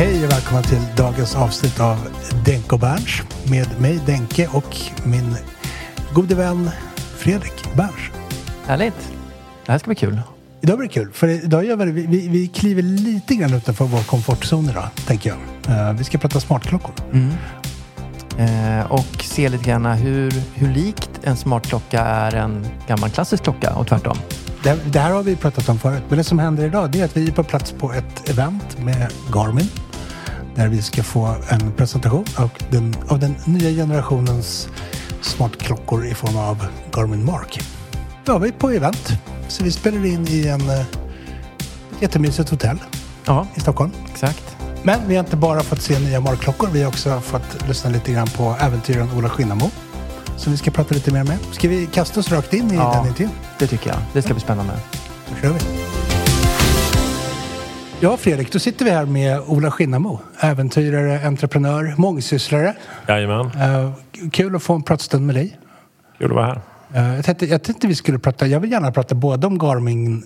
Hej och välkomna till dagens avsnitt av Denke och Berns med mig Denke och min gode vän Fredrik Berns. Härligt. Det här ska bli kul. Idag blir det kul, för idag gör vi, vi, vi kliver lite grann utanför vår komfortzon idag, tänker jag. Uh, vi ska prata smartklockor. Mm. Eh, och se lite grann hur, hur likt en smartklocka är en gammal klassisk klocka och tvärtom. Det, det, här har vi pratat om förut, men det som händer idag det är att vi är på plats på ett event med Garmin. Där vi ska få en presentation av den, av den nya generationens smartklockor i form av Garmin Mark. Då var vi på event, så vi spelade in i en uh, jättemysigt hotell ja, i Stockholm. Exakt. Men vi har inte bara fått se nya Mark-klockor, vi har också fått lyssna lite grann på äventyren Ola Skinnamo. Som vi ska prata lite mer med. Ska vi kasta oss rakt in i ja, den intervjun? det tycker jag. Det ska bli spännande. Då kör vi. Ja, Fredrik, då sitter vi här med Ola Skinnamo. Äventyrare, entreprenör, mångsysslare. Jajamän. Uh, kul att få en pratstund med dig. Kul att vara här. Uh, jag, tänkte, jag tänkte vi skulle prata, jag vill gärna prata både om Garmin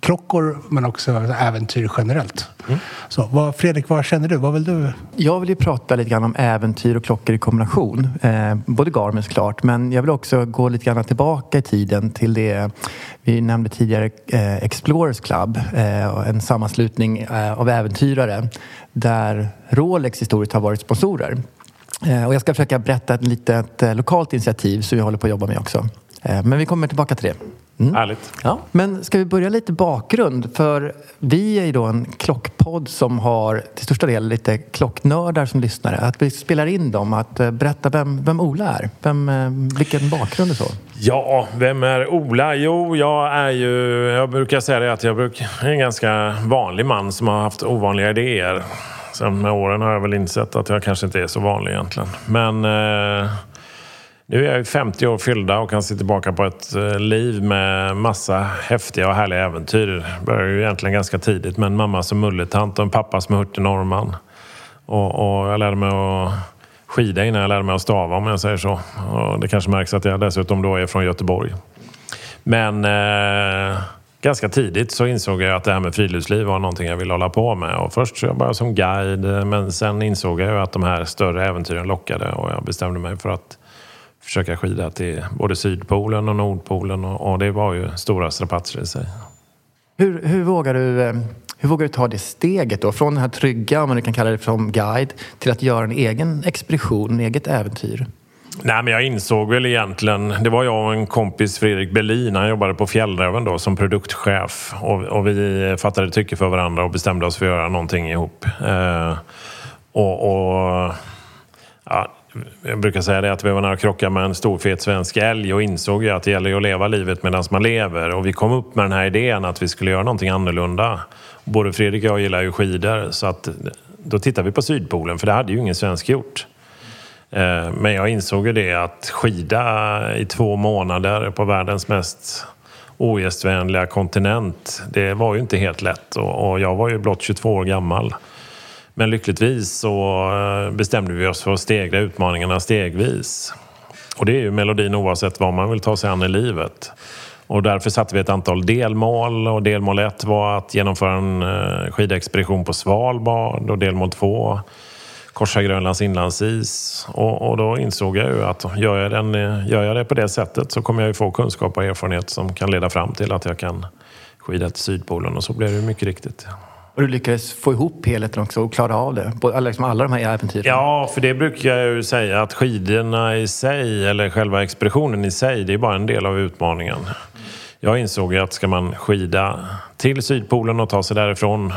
klockor men också äventyr generellt. Mm. Så, vad, Fredrik, vad känner du? Vad vill du? Jag vill ju prata lite grann om äventyr och klockor i kombination. Eh, både Garmin såklart, men jag vill också gå lite grann tillbaka i tiden till det vi nämnde tidigare, eh, Explorers Club. Eh, en sammanslutning eh, av äventyrare där Rolex historiskt har varit sponsorer. Eh, och jag ska försöka berätta ett litet eh, lokalt initiativ som vi håller på att jobba med också. men vi kommer tillbaka till det. Mm. Härligt. Ja. Men ska vi börja lite bakgrund? För vi är ju då en klockpodd som har till största del lite klocknördar som lyssnare. Att vi spelar in dem, att eh, berätta vem, vem Ola är. Vem, eh, vilken bakgrund och så. Ja, vem är Ola? Jo, jag är ju... Jag brukar säga det att jag är en ganska vanlig man som har haft ovanliga idéer. Sen med åren har jag väl insett att jag kanske inte är så vanlig egentligen. Men... Eh, nu är jag 50 år fyllda och kan se tillbaka på ett eh, liv med massa häftiga och härliga äventyr. Det började ju egentligen ganska tidigt med en mamma som mulletant och en pappa som är hurtig norrman. Och, och, jag lärde mig att skida innan jag lärde mig att stava om jag säger så. Och det kanske märks att jag dessutom då är från Göteborg. Men eh, ganska tidigt så insåg jag att det här med friluftsliv var någonting jag ville hålla på med. Och först så jag bara som guide men sen insåg jag ju att de här större äventyren lockade och jag bestämde mig för att försöka skida till både Sydpolen och Nordpolen och, och det var ju stora strapatser i sig. Hur, hur, vågar du, eh, hur vågar du ta det steget då? Från den här trygga, om man kan kalla det som guide, till att göra en egen expedition, en eget äventyr? Nej, men jag insåg väl egentligen, det var jag och en kompis Fredrik Berlin, han jobbade på Fjällräven då som produktchef och, och, vi fattade tycke för varandra och bestämde oss för att göra någonting ihop. Eh, och, och ja, jag brukar säga det att vi var nära att krocka med en stor fet svensk älg och insåg ju att det gäller att leva livet medan man lever. Och vi kom upp med den här idén att vi skulle göra någonting annorlunda. Både Fredrik och jag gillar ju skidor så att då tittade vi på Sydpolen för det hade ju ingen svensk gjort. Eh, men jag insåg ju det att skida i två månader på världens mest ogästvänliga kontinent. Det var ju inte helt lätt och jag var ju blott 22 år gammal. Men lyckligtvis så eh, bestämde vi oss för att stegra utmaningarna stegvis. Och det är ju melodin oavsett vad man vill ta sig an i livet. Och därför satte vi ett antal delmål och delmål ett var att genomföra en eh, skidexpedition på Svalbard och delmål två korsa Grönlands inlandsis. Och, och, då insåg jag ju att gör jag, den, eh, gör jag det på det sättet så kommer jag ju få kunskap och erfarenhet som kan leda fram till att jag kan skida till Sydpolen och så blev det mycket riktigt. Och du lyckades få ihop helheten också och klara av det? Alla, liksom alla de här äventyren? Ja, för det brukar jag ju säga att skidorna i sig, eller själva expeditionen i sig, det är bara en del av utmaningen. Jag insåg ju att ska man skida till Sydpolen och ta sig därifrån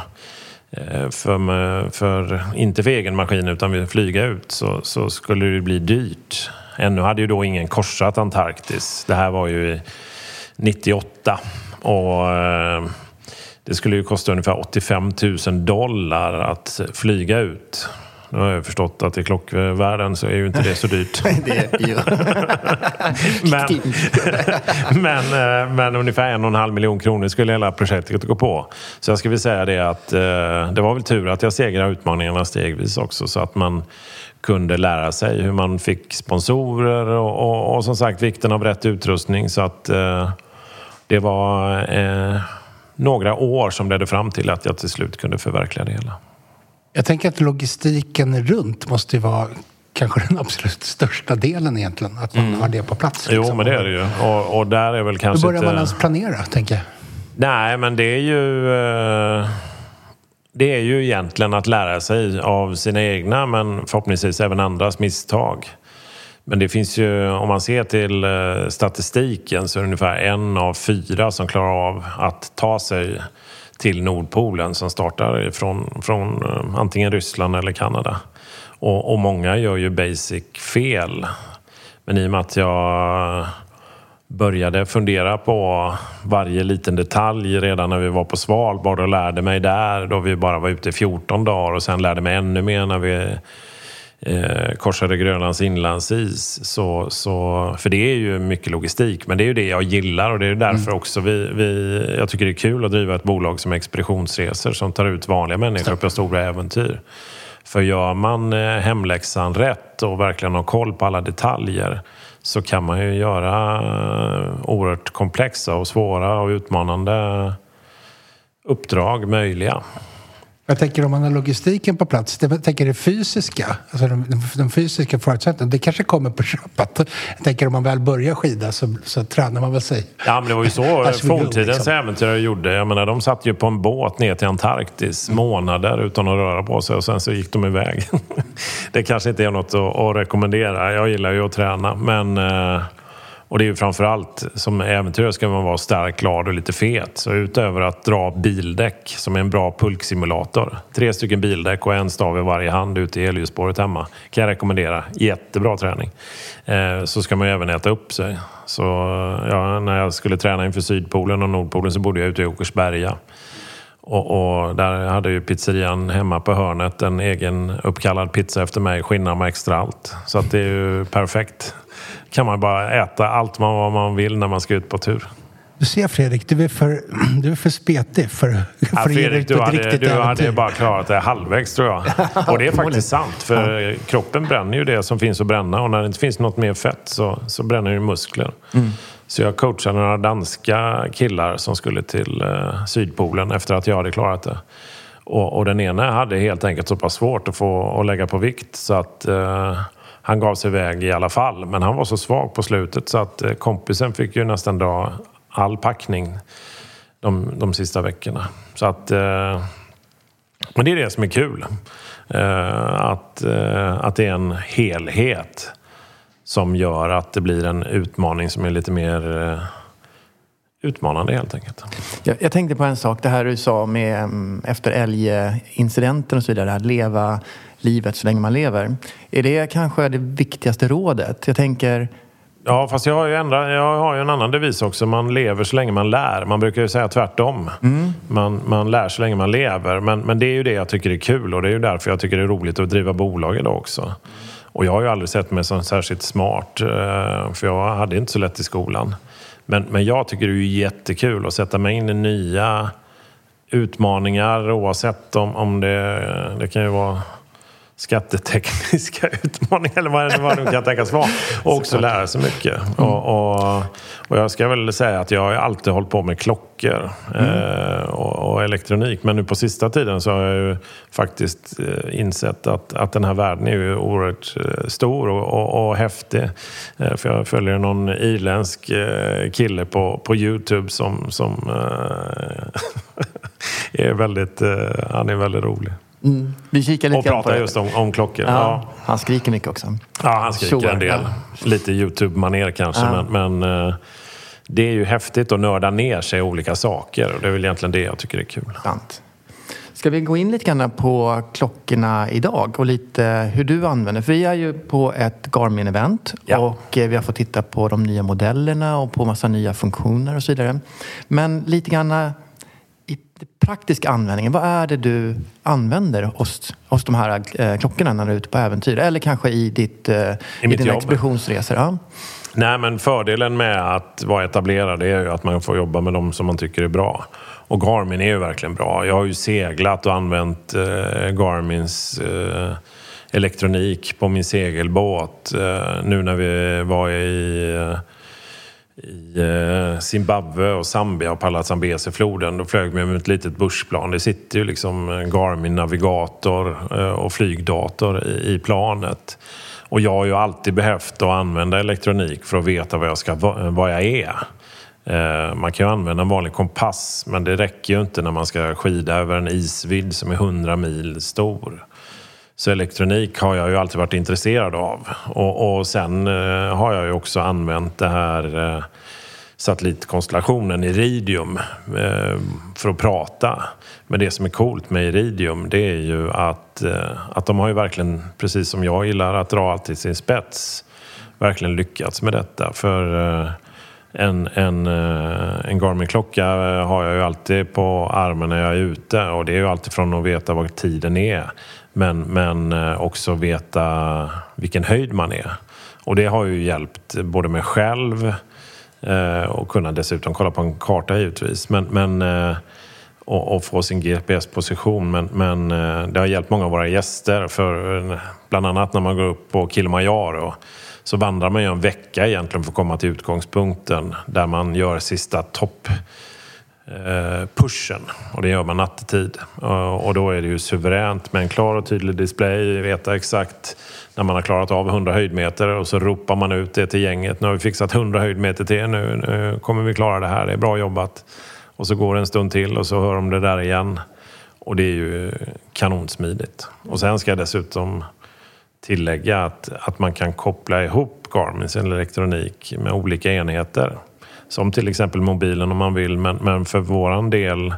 eh, för, för, inte för egen maskin utan vill flyga ut så, så, skulle det bli dyrt. Ännu hade ju då ingen korsat Antarktis. Det här var ju 98 och eh, det skulle ju kosta ungefär 85 000 dollar att flyga ut. Nu har jag förstått att i klockvärlden så är ju inte det så dyrt. men, men, eh, men ungefär en och en halv miljon kronor skulle hela projektet gå på. Så jag skulle säga det att eh, det var väl tur att jag segrade utmaningarna stegvis också så att man kunde lära sig hur man fick sponsorer och, och, och som sagt vikten av rätt utrustning så att eh, det var några år som ledde fram till att jag till slut kunde förverkliga det hela. Jag tänker att logistiken runt måste ju vara kanske den absolut största delen egentligen. Att man mm. har det på plats. Liksom. Jo, men det är det ju. Och, och där är väl kanske Hur börjar man ens planera, tänker jag? Nej, men det är ju... Eh, det är ju egentligen att lära sig av sina egna, men förhoppningsvis även andras misstag. Men det finns ju, om man ser till eh, statistiken så är det ungefär en av fyra som klarar av att ta sig till Nordpolen som startar från, från antingen Ryssland eller Kanada. Och, och många gör ju basic fel. Men i och med att jag började fundera på varje liten detalj redan när vi var på Svalbard och lärde mig där då vi bara var ute i 14 dagar och sen lärde mig ännu mer när vi eh, korsade Grönlands inlandsis. Så, så, för det är ju mycket logistik, men det är ju det jag gillar och det är därför mm. också vi, vi, jag tycker det är kul att driva ett bolag som Expeditionsresor som tar ut vanliga människor på stora äventyr. För gör man eh, hemläxan rätt och verkligen har koll på alla detaljer så kan man ju göra eh, oerhört komplexa och svåra och utmanande uppdrag möjliga. Jag tänker om man har logistiken på plats, jag tänker det fysiska, alltså de, de fysiska förutsättningarna, det kanske kommer på köpet. Jag tänker om man väl börjar skida så, så tränar man väl sig. Ja, men det var ju så forntidens liksom. äventyrare gjorde. Jag menar, de satt ju på en båt ner till Antarktis mm. månader utan att röra på sig och sen så gick de iväg. det kanske inte är något att, att rekommendera. Jag gillar ju att träna, men eh, och det är ju framförallt, som äventyrare ska man vara stark, glad och lite fet. Så utöver att dra bildäck, som är en bra pulksimulator, tre stycken bildäck och en stav i varje hand ute i elljusspåret hemma, kan jag rekommendera. Jättebra träning. Eh, så ska man ju även äta upp sig. Så ja, när jag skulle träna inför Sydpolen och Nordpolen så bodde jag ute i Åkersberga. Och, och, där hade ju pizzerian hemma på hörnet en egen uppkallad pizza efter mig, skinna med extra allt. Så att det är ju perfekt kan man bara äta allt man, vad man vill när man ska ut på tur. Du ser Fredrik, du är för, du är för spetig för, för ja, dig du hade, riktigt Du hade bara klarat det halvvägs tror jag. Och det är faktiskt sant, för ja. kroppen bränner ju det som finns att bränna och när det inte finns något mer fett så, så bränner det muskler. Mm. Så jag coachade några danska killar som skulle till eh, Sydpolen efter att jag hade klarat det. Och, och, den ena hade helt enkelt så pass svårt att få att lägga på vikt så att eh, han gav sig iväg i alla fall. Men han var så svag på slutet så att eh, kompisen fick ju nästan dra all packning de, de sista veckorna. Så att... Eh, men det är det som är kul. Eh, att, eh, att det är en helhet som gör att det blir en utmaning som är lite mer eh, utmanande helt enkelt. Jag, jag, tänkte på en sak, det här du sa med mm, efter älgincidenten och så vidare, att leva livet så länge man lever. Är det kanske det viktigaste rådet? Jag tänker... Ja, fast jag har, ju ändra, jag har ju en annan devis också. Man lever så länge man lär. Man brukar ju säga tvärtom. Mm. Man, man lär så länge man lever. Men, men det är ju det jag tycker är kul och det är ju därför jag tycker det är roligt att driva bolag idag också. Och jag har ju aldrig sett mig som särskilt smart, eh, för jag hade inte så lätt i skolan. Men, men jag tycker det är jättekul att sätta mig in i nya utmaningar oavsett om, om det, det kan ju vara skattetekniska utmaningar eller vad, vad det nu kan tänkas vara. Och också lära sig mycket. Mm. Och, och, och, jag ska väl säga att jag har alltid hållit på med klockor mm. eh, och, och, elektronik. Men nu på sista tiden så har jag ju faktiskt eh, insett att, att den här världen är ju oerhört eh, stor och, och, och häftig. Eh, för jag följer någon irländsk eh, kille på, på Youtube som, som eh, är väldigt, han är väldigt rolig. Mm. Vi kikar lite och pratar just om, om klockor. Ja, ja. Han skriker mycket också. Ja, han skriker sure. en del. Lite Youtube-manér kanske. Men, men uh, det är ju häftigt att nörda ner sig i olika saker. Och det är väl egentligen det jag tycker är kul. Sant. Ska vi gå in lite grann på klockorna idag och lite hur du använder? För vi är ju på ett Garmin-event ja. och eh, vi har fått titta på de nya modellerna och på massa nya funktioner och så vidare. Men lite grann i praktiska användningen, vad är det du använder hos, hos de här eh, klockorna när du är ute på äventyr? Eller kanske i, ditt, eh, I, i dina jobb. expeditionsresor? Ja. Nej, men fördelen med att vara etablerad är ju att man får jobba med dem som man tycker är bra. Och Garmin är ju verkligen bra. Jag har ju seglat och använt eh, Garmins eh, elektronik på min segelbåt. Eh, nu när vi var i eh, i eh, Zimbabwe och Zambia och på alla Då flög vi med ett litet bushplan. Det sitter ju liksom en Garmin-navigator eh, och flygdator i planet. Och jag har ju alltid behövt att använda elektronik för att veta vad jag, ska, vad jag är. Eh, man kan ju använda en vanlig kompass men det räcker ju inte när man ska skida över en isvidd som är 100 mil stor. Så elektronik har jag ju alltid varit intresserad av. Och, och sen eh, har jag ju också använt det här eh, satellitkonstellationen Iridium eh, för att prata. Men det som är coolt med Iridium det är ju att, eh, att de har ju verkligen, precis som jag gillar att dra allt till sin spets, verkligen lyckats med detta. För eh, en, en, eh, en Garmin-klocka eh, har jag ju alltid på armen när jag är ute och det är ju alltid från att veta vad tiden är men, men eh, också veta vilken höjd man är. Och det har ju hjälpt både mig själv eh, och kunna dessutom kolla på en karta givetvis. Men, men, eh, och, och få sin GPS-position. Men, men det har hjälpt många av våra gäster. För bland annat när man går upp på Kilimanjaro så vandrar man ju en vecka egentligen för att komma till utgångspunkten där man gör sista topp Eh, pushen och det gör man nattetid. Eh, och då är det ju suveränt med en klar och tydlig display, veta exakt när man har klarat av 100 höjdmeter och så ropar man ut det till gänget. Nu har vi fixat 100 höjdmeter till, nu, nu kommer vi klara det här, det är bra jobbat. Och så går det en stund till och så hör de det där igen. Och det är ju kanonsmidigt. Och sen ska jag dessutom tillägga att, att man kan koppla ihop Garmins elektronik med olika enheter. Som till exempel mobilen om man vill. Men, men för våran del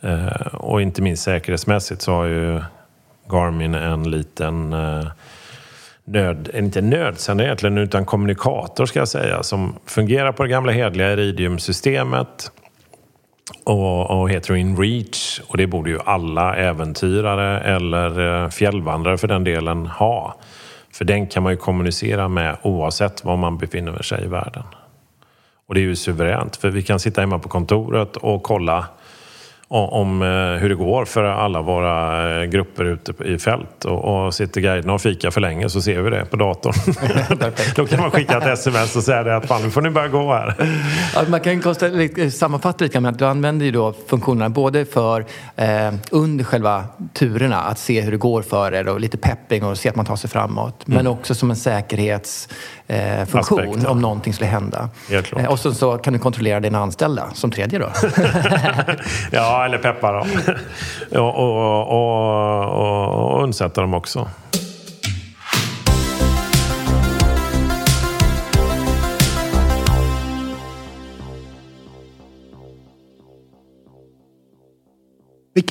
eh, och inte minst säkerhetsmässigt så har ju Garmin en liten eh, nöd, inte nödsändare egentligen utan kommunikator ska jag säga som fungerar på det gamla hedliga Iridium-systemet och, och heter InReach och det borde ju alla äventyrare eller eh, fjällvandrare för den delen ha. För den kan man ju kommunicera med oavsett var man befinner sig i världen. Och det är ju suveränt för vi kan sitta hemma på kontoret och kolla om eh, hur det går för alla våra eh, grupper ute i fält. Och, och sitter guiderna och fika för länge så ser vi det på datorn. Då kan man skicka ett sms och säga det att fan, nu får ni börja gå här. Ja, man kan kosta, sammanfatta lite grann att du använder ju då funktionerna både för eh, under själva turerna att se hur det går för er och lite pepping och se att man tar sig framåt. Mm. Men också som en säkerhetsfunktion eh, om någonting skulle hända. Eh, och så, så kan du kontrollera dina anställda som tredje då. ja, eller peppa dem. och, och, och, och undsätta dem också.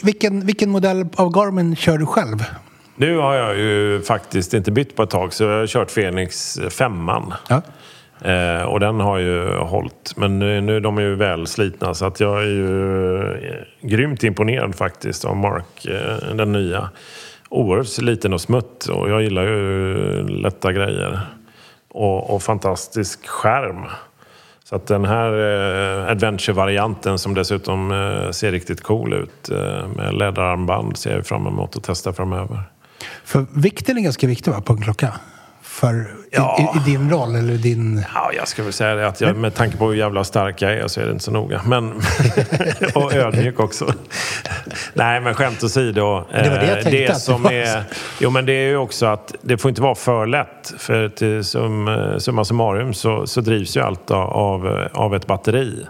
Vilken, vilken modell av Garmin kör du själv? Nu har jag ju faktiskt inte bytt på ett tag så jag har kört Fenix 5. Ja. Eh, och den har ju hållit. Men nu, nu de är ju väl slitna så att jag är ju eh, grymt imponerad faktiskt av Mark, eh, den nya. Oerhört liten och smutt och jag gillar ju lätta grejer. Och, och fantastisk skärm. Så att den här eh, adventure-varianten som dessutom eh, ser riktigt cool ut eh, med läderarmband ser jag fram emot att testa framöver. För vikten är ganska viktig va, på en klocka? För Ja. i, i din roll eller din... Ja, jag skulle väl säga det att jag, med tanke på hur jävla stark jag är så är det inte så noga. Men, och ödmjuk också. Nej, men skämt åsido. det var det jag eh, tänkte, det som var är, Jo, men det är ju också att det får inte vara för lätt. För till sum, eh, summa summarum så, så drivs ju allt av, av ett batteri.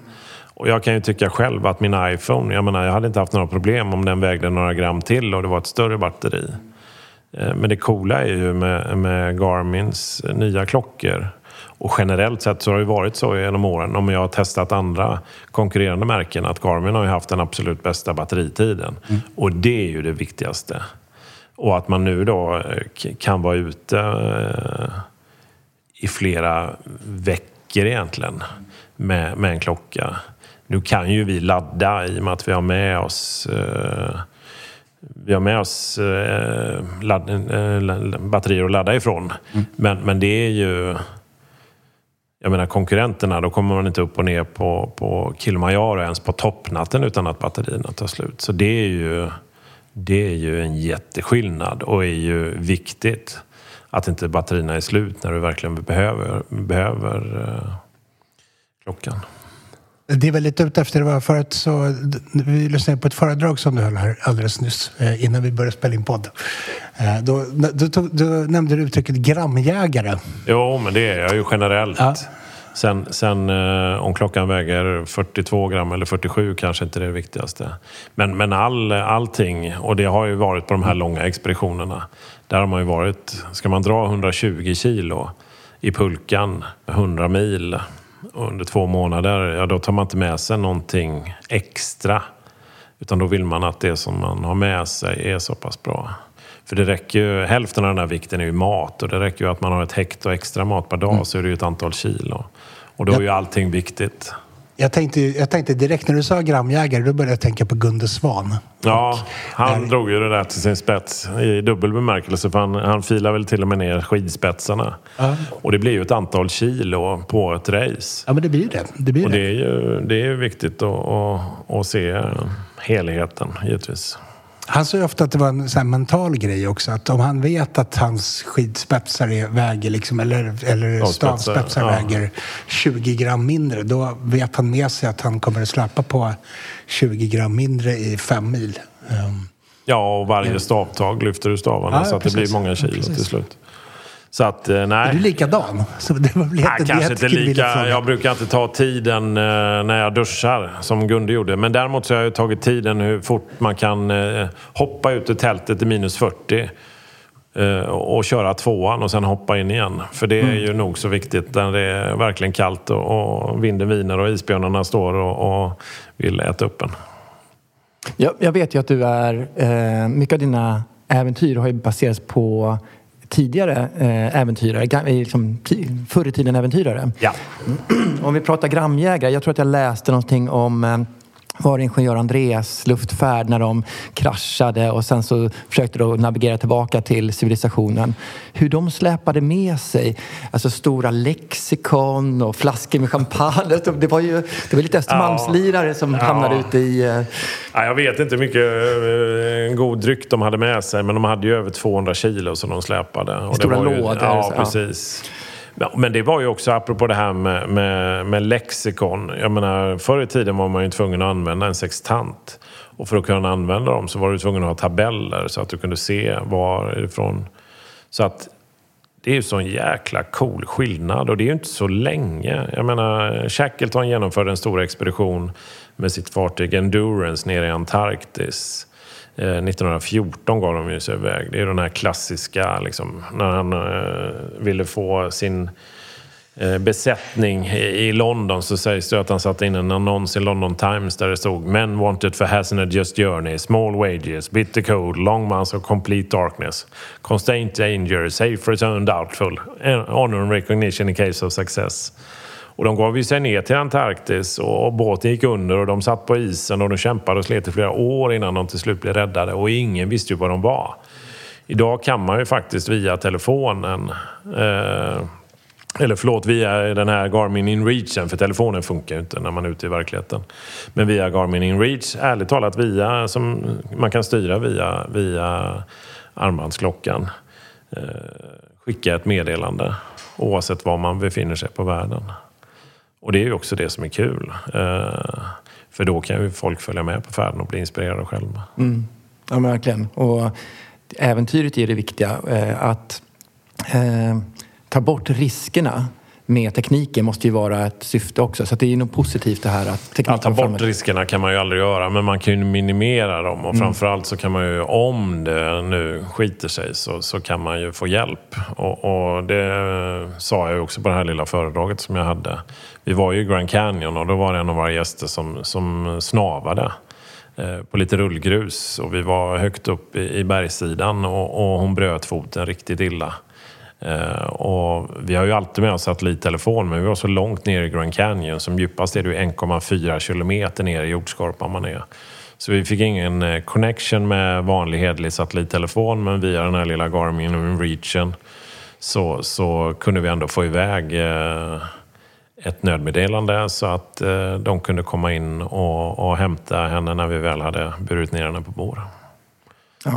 Och jag kan ju tycka själv att min iPhone, jag menar jag hade inte haft några problem om den vägde några gram till och det var ett större batteri. Eh, Men det coola är ju med, med Garmins nya klockor och generellt sett så har det varit så genom åren om jag har testat andra konkurrerande märken att Garmin har ju haft den absolut bästa batteritiden. Och det är ju det viktigaste. Och att man nu då eh, kan vara ute eh, i flera veckor egentligen med, med en klocka. Nu kan ju vi ladda i och med att vi har med oss eh, vi har med oss eh, ladd, eh, batterier att ladda ifrån. Men, men det är ju... Jag menar konkurrenterna, då kommer man inte upp och ner på, på Kilimanjaro ens på toppnatten utan att batterierna tar slut. Så det är ju, det är ju en jätteskillnad och är ju viktigt att inte batterierna är slut när du verkligen behöver, behöver eh, klockan. Det är väl lite ute efter det var förut så vi lyssnade på ett föredrag som du höll här alldeles nyss eh, innan vi började spela in podd. Eh, Då, då, tog- då nämnde du uttrycket gramjägare. Jo, men det är jag ju generellt. Ja. Sen, sen eh, om klockan väger 42 gram eller 47 kanske inte det är det viktigaste. Men, men all, allting, och det har ju varit på de här långa expeditionerna. Där har man ju varit, ska man dra 120 kilo i pulkan 100 mil under två månader, ja då tar man inte med sig någonting extra. Utan då vill man att det som man har med sig är så pass bra. För det räcker ju, hälften av den här vikten är ju mat och det räcker ju att man har ett hekto extra mat per dag så är det ju ett antal kilo. Och då är ju allting viktigt. Jag tänkte, jag tänkte direkt när du sa gramjägare, då började jag tänka på Gunde Svan. Ja, han där- drog ju det där till sin spets i dubbel bemärkelse för han, han filar väl till och med ner skidspetsarna. Och det blir ju ett antal kilo på ett race. Ja, men det blir det. Det blir Och det. det är ju det är viktigt att, att, att se helheten givetvis. Han sa ju ofta att det var en sån mental grej också. Att om han vet att hans skidspetsar är, väger, liksom, eller, eller Stavspetsar, ja. väger 20 gram mindre, då vet han med sig att han kommer att släppa på 20 gram mindre i fem mil. Um, Ja, och varje stavtag lyfter du stavarna Ja, så att precis. det blir många kilo Precis. till slut. Så att, eh, är nej. du likadan? Så det var väl Nej, jätte- kanske jag inte lika. Jag brukar inte ta tiden eh, när jag duschar som Gunde gjorde. Men däremot så har jag tagit tiden hur fort man kan eh, hoppa ut ur tältet i minus 40 eh, och köra tvåan och sen hoppa in igen. För det är Mm. ju nog så viktigt när det är verkligen kallt och, och vinden viner och isbjörnarna står och, och vill äta upp en. Jag, jag vet ju att du är... Eh, mycket av dina äventyr har ju baserats på tidigare eh, äventyrare, eh, liksom, förr i tiden äventyrare. Ja. Om vi pratar gramjägare, jag tror att jag läste någonting om var ingenjör Andreas luftfärd när de kraschade och sen så försökte de navigera tillbaka till civilisationen. Hur de släpade med sig alltså stora lexikon och flaskor med champagne. Det var ju det var lite Östermalmslirare som Ja. hamnade ute i... eh, Ja, jag vet inte hur mycket eh, god dryck de hade med sig, men de hade ju över 200 kilo som de släpade. Och Stora det var ju, lådor, Ja, så- ja. Ja, Men det var ju också, apropå det här med, med, med lexikon. Jag menar, förr i tiden var man ju tvungen att använda en sextant. Och för att kunna använda dem så var du tvungen att ha tabeller så att du kunde se varifrån. Så att det är ju sån jäkla cool skillnad och det är ju inte så länge. Jag menar, Shackleton genomförde en stor expedition med sitt fartyg Endurance nere i Antarktis. Eh, 1914 gav de ju sig iväg. Det är den här klassiska, liksom, när han eh, ville få sin eh, besättning i i London så sägs det att han satte in en annons i London Times där det stod Men wanted for hazardous journey, small wages, bitter cold, long months of complete darkness, constant danger, safe return doubtful, eh, honor and recognition in case of success. Och de gav ju sig ner till Antarktis och båten gick under och de satt på isen och de kämpade och slet i flera år innan de till slut blev räddade och ingen visste ju var de var. Idag kan man ju faktiskt via telefonen eh, Eller förlåt, via den här Garmin InReachen, för telefonen funkar ju inte när man är ute i verkligheten. Men via Garmin InReach, ärligt talat via, som man kan styra via, via armbandsklockan. Eh, skicka ett meddelande oavsett var man befinner sig på världen. Och det är ju också det som är kul. Eh, för då kan ju folk följa med på färden och bli inspirerade själva. Mm. Ja, men verkligen. Och äventyret är det viktiga. Eh, att eh, ta bort riskerna med tekniken måste ju vara ett syfte också. Så det är nog positivt det här att tekniken... Ja, ta bort riskerna kan man ju aldrig göra, men man kan ju minimera dem. Och mm. framförallt så kan man ju, om det nu skiter sig, så, så kan man ju få hjälp. Och, och det sa jag ju också på det här lilla föredraget som jag hade. Vi var ju i Grand Canyon och då var det en av våra gäster som, som snavade eh, på lite rullgrus och vi var högt upp i, i bergssidan och, och hon bröt foten riktigt illa. Eh, och vi har ju alltid med oss satellittelefon men vi var så långt ner i Grand Canyon. Som djupast är det 1,4 kilometer ner i jordskorpan man är. Så vi fick ingen eh, connection med vanlig hederlig satellittelefon men via den här lilla Garmin Reachen så, så kunde vi ändå få iväg eh, ett nödmeddelande så att de kunde komma in och, och hämta henne när vi väl hade burit ner henne på båren.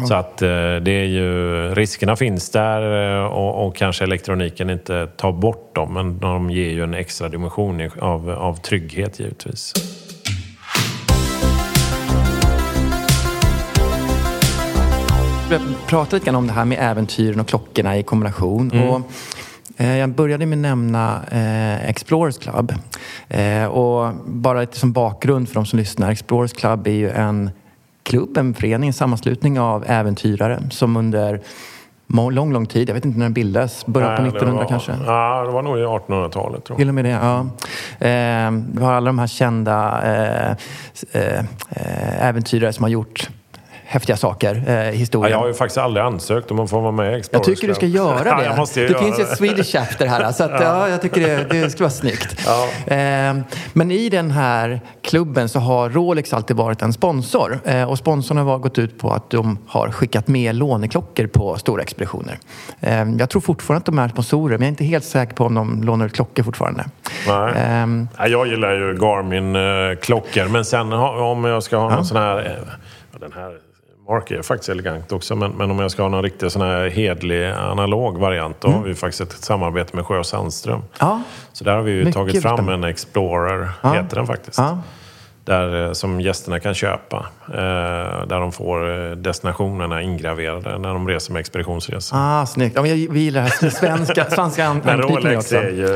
Så att eh, det är ju, riskerna finns där eh, och, och, kanske elektroniken inte tar bort dem men de ger ju en extra dimension av, av trygghet givetvis. Vi pratade lite grann om det här med äventyren och klockorna i kombination. Mm. Och eh, jag började med att nämna eh, Explorers Club. Eh, och bara lite som bakgrund för de som lyssnar. Explorers Club är ju en klubb, en förening, en sammanslutning av äventyrare som under lång, lång tid, jag vet inte när den bildades, början på 1900 var, kanske? Ja, det var nog i 1800-talet. Tror jag. Till och med det, ja. Eh, vi har alla de här kända eh, eh, äventyrare som har gjort häftiga saker eh, historien. Ja, jag har ju faktiskt aldrig ansökt om att få vara med i Explorers Jag tycker du ska göra det. Ja, det göra finns ju ett Swedish chapter här, så att, ja. ja. jag tycker det, det skulle vara snyggt. Ja. Eh, men i den här klubben så har Rolex alltid varit en sponsor eh, och sponsorn har gått ut på att de har skickat med låneklockor på stora expeditioner. Eh, jag tror fortfarande att de är sponsorer, men jag är inte helt säker på om de lånar ut klockor fortfarande. Nej. Ehm. jag gillar ju Garmin-klockor, eh, men sen om jag ska ha någon sån här eh, den här Mark är faktiskt elegant också, men, men om jag ska ha någon riktig sån här hedlig analog variant då mm. har vi faktiskt ett samarbete med Sjö Sandström. Ja. Så där har vi ju tagit fram en Explorer, ja. heter den faktiskt. Ja. Där, eh, som gästerna kan köpa. Eh, där de får eh, destinationerna ingraverade när de reser med expeditionsresa. Ah, snyggt. Ja, men jag, vi gillar det här svenska, svenska anknytningen också. Är ju,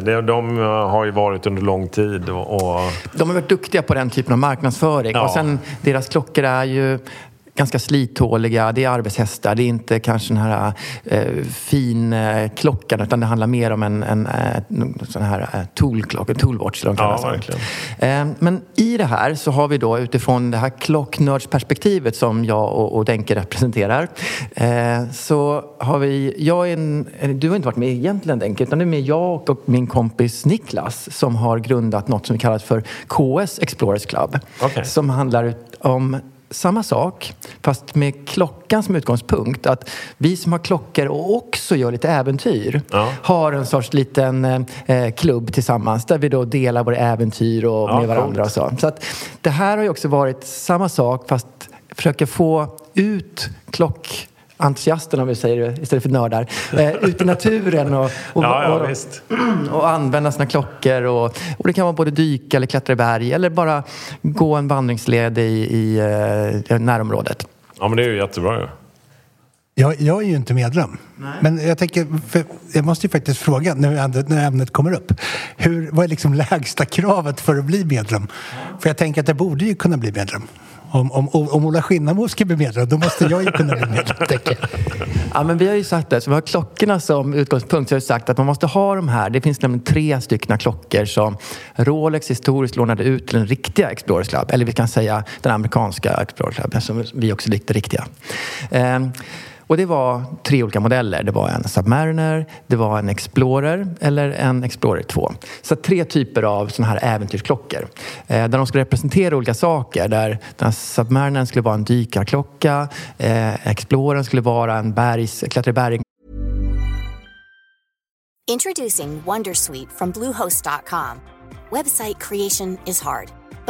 det, de har ju varit under lång tid. Och, och... De har varit duktiga på den typen av marknadsföring. Ja. Och sen, deras klockor är ju ganska slithåliga, det är arbetshästar, det är inte kanske den här eh, fin eh, klockan utan det handlar mer om en, en, en eh, sån här eh, toolklocka, toolwatch. De ja. Eh, men i det här så har vi då utifrån det här klocknördsperspektivet som jag och, och Denke representerar eh, så har vi, jag är en, du har inte varit med egentligen Denke utan det är med jag och min kompis Niklas som har grundat något som vi kallar för KS Explorers Club okay. som handlar om samma sak, fast med klockan som utgångspunkt. Att vi som har klockor och också gör lite äventyr ja. har en sorts liten eh, klubb tillsammans där vi då delar våra äventyr och ja, med varandra och så. Så att det här har ju också varit samma sak fast försöka få ut klock entusiasterna om vi säger det istället för nördar, eh, ut i naturen och, och, ja, ja, och, och, använda sina klockor. Och, och det kan vara både dyka eller klättra i berg eller bara gå en vandringsled i, i eh, närområdet. Ja, men det är ju jättebra ju. Jag, jag är ju inte medlem. Nej. Men jag tänker, jag måste ju faktiskt fråga när, när ämnet kommer upp. Hur, vad är liksom lägsta kravet för att bli medlem? För jag tänker att jag borde ju kunna bli medlem. Om, om, om Ola Skinnamo ska bli medlem, då måste jag ju kunna bli medlem. ja, men vi har ju sagt det, så vi har klockorna som utgångspunkt. Så har vi sagt att man måste ha de här. Det finns nämligen tre stycken klockor som Rolex historiskt lånade ut till den riktiga Explorers Club. Eller vi kan säga den amerikanska Explorers Club, som vi också likte riktiga. Um, och det var tre olika modeller. Det var en Submariner, det var en Explorer eller en Explorer 2. Så tre typer av sådana här äventyrsklockor. Eh, där de skulle representera olika saker. Där den Submarinern skulle vara en dykarklocka, eh, Explorern skulle vara en bergs, Introducing Wondersweet from Bluehost.com. Website creation is hard,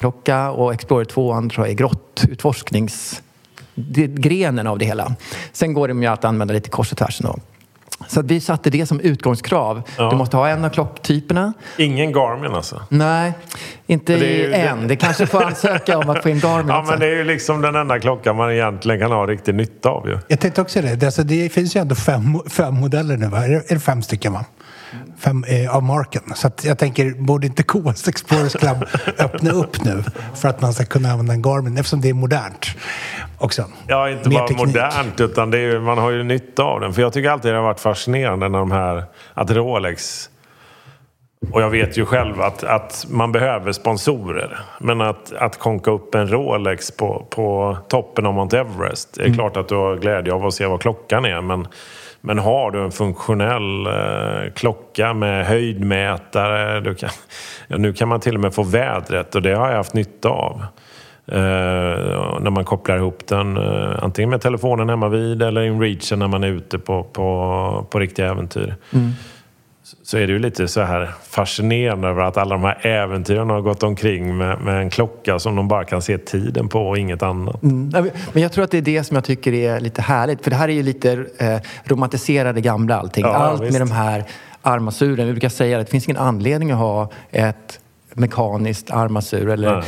Klocka och Explorer 2 tror jag är grottutforskningsgrenen av det hela. Sen går det ju att använda lite kors och tvärs. Då. Så att vi satte det som utgångskrav. Ja. Du måste ha en av klocktyperna. Ingen Garmin alltså? Nej, inte ju- än. Det kanske får ansöka om att få in Garmin Ja, också. men det är ju liksom den enda klockan man egentligen kan ha riktig nytta av ju. Jag tänkte också det. Det, alltså, det finns ju ändå fem, fem modeller nu. Va? Är, det, är det fem stycken? Va? Fem eh, av marken. Så jag tänker, borde inte KS Explorers Club öppna upp nu för att man ska kunna använda en Garmin eftersom det är modernt också. Ja, inte Mer bara teknik. modernt utan är, man har ju nytta av den. För jag tycker alltid det har varit fascinerande när de här, att Rolex och jag vet ju själv att, att man behöver sponsorer. Men att, att konka upp en Rolex på, på toppen av Mount Everest. Det är klart att du har glädje av att se vad klockan är. Men, men har du en funktionell eh, klocka med höjdmätare. Du kan, ja, nu kan man till och med få vädret och det har jag haft nytta av. Eh, när man kopplar ihop den eh, antingen med telefonen hemma vid eller in reachen när man är ute på, på, på riktiga äventyr. Mm. Så är det ju lite så här fascinerande över att alla de här äventyren har gått omkring med, med en klocka som de bara kan se tiden på och inget annat. Mm. Nej, Men jag tror att det är det som jag tycker är lite härligt. För det här är ju lite eh, romantiserade gamla allting. Ja, Allt visst. med de här armaturen. Vi brukar säga att det finns ingen anledning att ha ett mekaniskt armatur. Eller,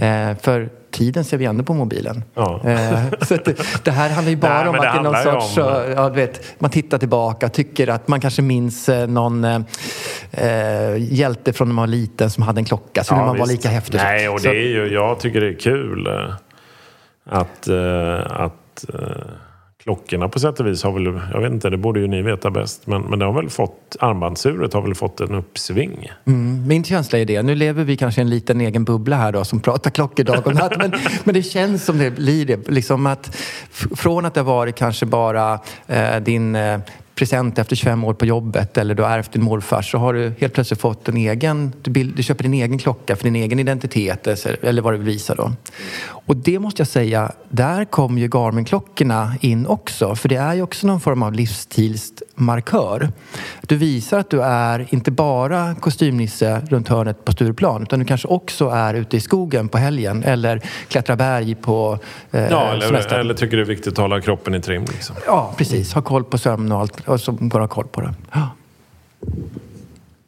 eh, för tiden ser vi ändå på mobilen. Ja. Eh, så det, det här handlar ju bara Nej, om att det det är någon sorts... om- eh, Ja, vet, man tittar tillbaka, tycker att man kanske minns eh, någon eh, eh, hjälte från när man var liten som hade en klocka. Så vill man visst. lika häftig. Nej, och det är ju, jag tycker det är kul att, att klockorna på sätt och vis har väl, jag vet inte, det borde ju ni veta bäst, men, men det har väl fått, armbandsuret har väl fått en uppsving. Mm, min känsla är det. Nu lever vi kanske i en liten egen bubbla här då som pratar klockor dag och natt. Men, men det känns som det blir det. Liksom att från att det har varit kanske bara eh, din eh, present efter 25 år på jobbet eller du har ärvt din morfar så har du helt plötsligt fått en egen, du, bild, du köper din egen klocka för din egen identitet eller vad det vill visa då. Och det måste jag säga, där kom ju Garmin-klockorna in också. För det är ju också någon form av livsstilsmarkör. Du visar att du är inte bara kostymnisse runt hörnet på Stureplan utan du kanske också är ute i skogen på helgen eller klättrar berg på eh, Ja, eller, semestern. eller tycker det är viktigt att hålla kroppen i trim. Liksom. Ja, precis. Ha koll på sömn och allt som att ha koll på det. Ja.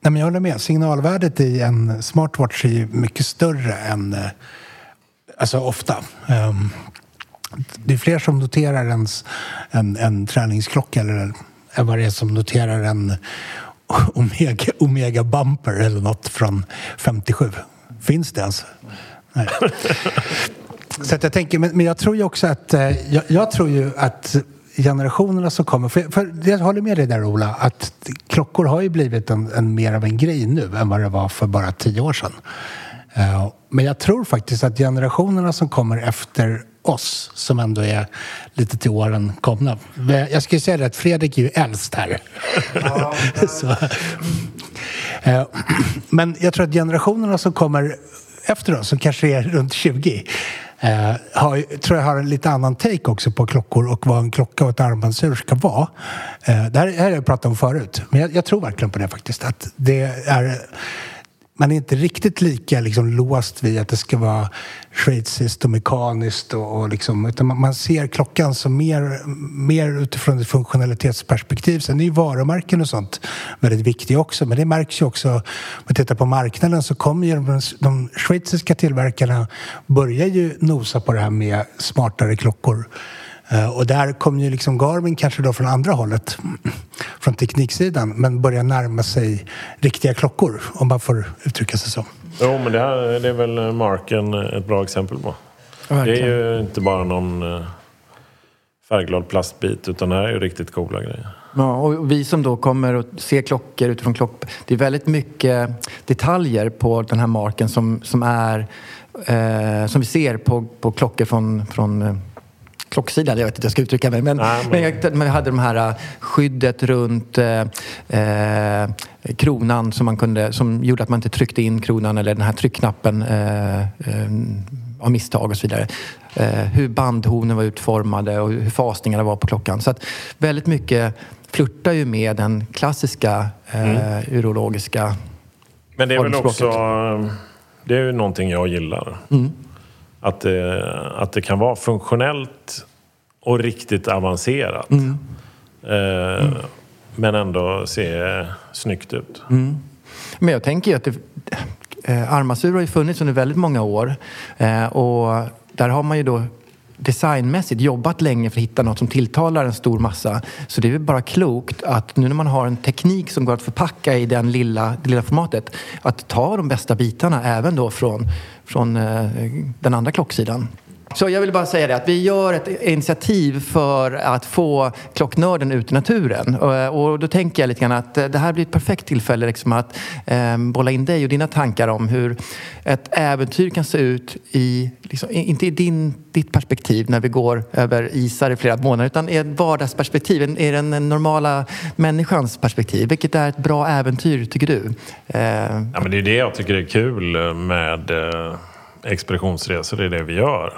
Nej, men jag håller med. Signalvärdet i en smartwatch är mycket större än... eh, Alltså ofta. Ehm, det är fler som noterar ens, en, en träningsklocka eller än vad det är som noterar en Omega, Omega Bumper eller något från 57. Finns det ens? Nej. Så jag tänker, men, men jag tror ju också att, eh, jag, jag tror ju att generationerna som kommer, för, för jag håller med dig där Ola, att klockor har ju blivit en, en mer av en grej nu än vad det var för bara tio år sedan. Uh, men jag tror faktiskt att generationerna som kommer efter oss, som ändå är lite till åren komna. Eh, jag skulle säga det att Fredrik är ju äldst här. Ja, Eh, Men jag tror att generationerna som kommer efter oss, som kanske är runt 20, eh, har, tror jag har en lite annan take också på klockor och vad en klocka och ett armbandsur ska vara. Eh, det här, det här har jag pratat om förut, men jag, jag tror verkligen på det faktiskt. Att det är man är inte riktigt lika liksom, låst vid att det ska vara schweiziskt och mekaniskt. Och, och liksom, utan man, man, ser klockan som mer, mer utifrån ett funktionalitetsperspektiv. Sen är ju varumärken och sånt väldigt viktiga också. Men det märks ju också, om man tittar på marknaden så kommer ju de, de schweiziska tillverkarna börjar ju nosa på det här med smartare klockor. Eh, och där kom ju liksom Garmin kanske då från andra hållet, från tekniksidan, men börjar närma sig riktiga klockor, om man får uttrycka sig så. Jo, men det, här, det är väl Marken ett bra exempel på. Ja, det är ju inte bara någon eh, färgglad plastbit, utan det här är ju riktigt coola grejer. Ja, och vi som då kommer och ser klockor utifrån klock... Det är väldigt mycket detaljer på den här marken som, som är... Eh, som vi ser på, på klockor från, från eh, klocksidan, jag vet inte hur jag ska uttrycka mig. Men, Nej, men... men jag, man hade de här äh, skyddet runt eh, eh, kronan som, man kunde, som gjorde att man inte tryckte in kronan eller den här tryckknappen eh, eh, av misstag och så vidare. Eh, hur bandhonen var utformade och hur fasningarna var på klockan. Så att väldigt mycket flörtar ju med den klassiska mm. urologiska Men det är väl också det är ju någonting jag gillar. Mm. Att det, att det kan vara funktionellt och riktigt avancerat. Mm. Eh, mm. Men ändå se snyggt ut. Mm. Men jag tänker ju att det, eh, Armasur har ju funnits under väldigt många år. Eh, och där har man ju då designmässigt jobbat länge för att hitta något som tilltalar en stor massa. Så det är väl bara klokt att nu när man har en teknik som går att förpacka i den lilla, det lilla formatet att ta de bästa bitarna även då från, från eh, den andra klocksidan. Så jag vill bara säga det att vi gör ett initiativ för att få klocknörden ut i naturen. Eh, och, då tänker jag lite grann att eh, det här blir ett perfekt tillfälle liksom att eh, bolla in dig och dina tankar om hur ett äventyr kan se ut i, liksom, inte i din, ditt perspektiv när vi går över isar i flera månader utan i ett vardagsperspektiv, i den normala människans perspektiv. Vilket är ett bra äventyr tycker du? Eh, ja, men det är det jag tycker är kul med eh expeditionsresor, det är det vi gör.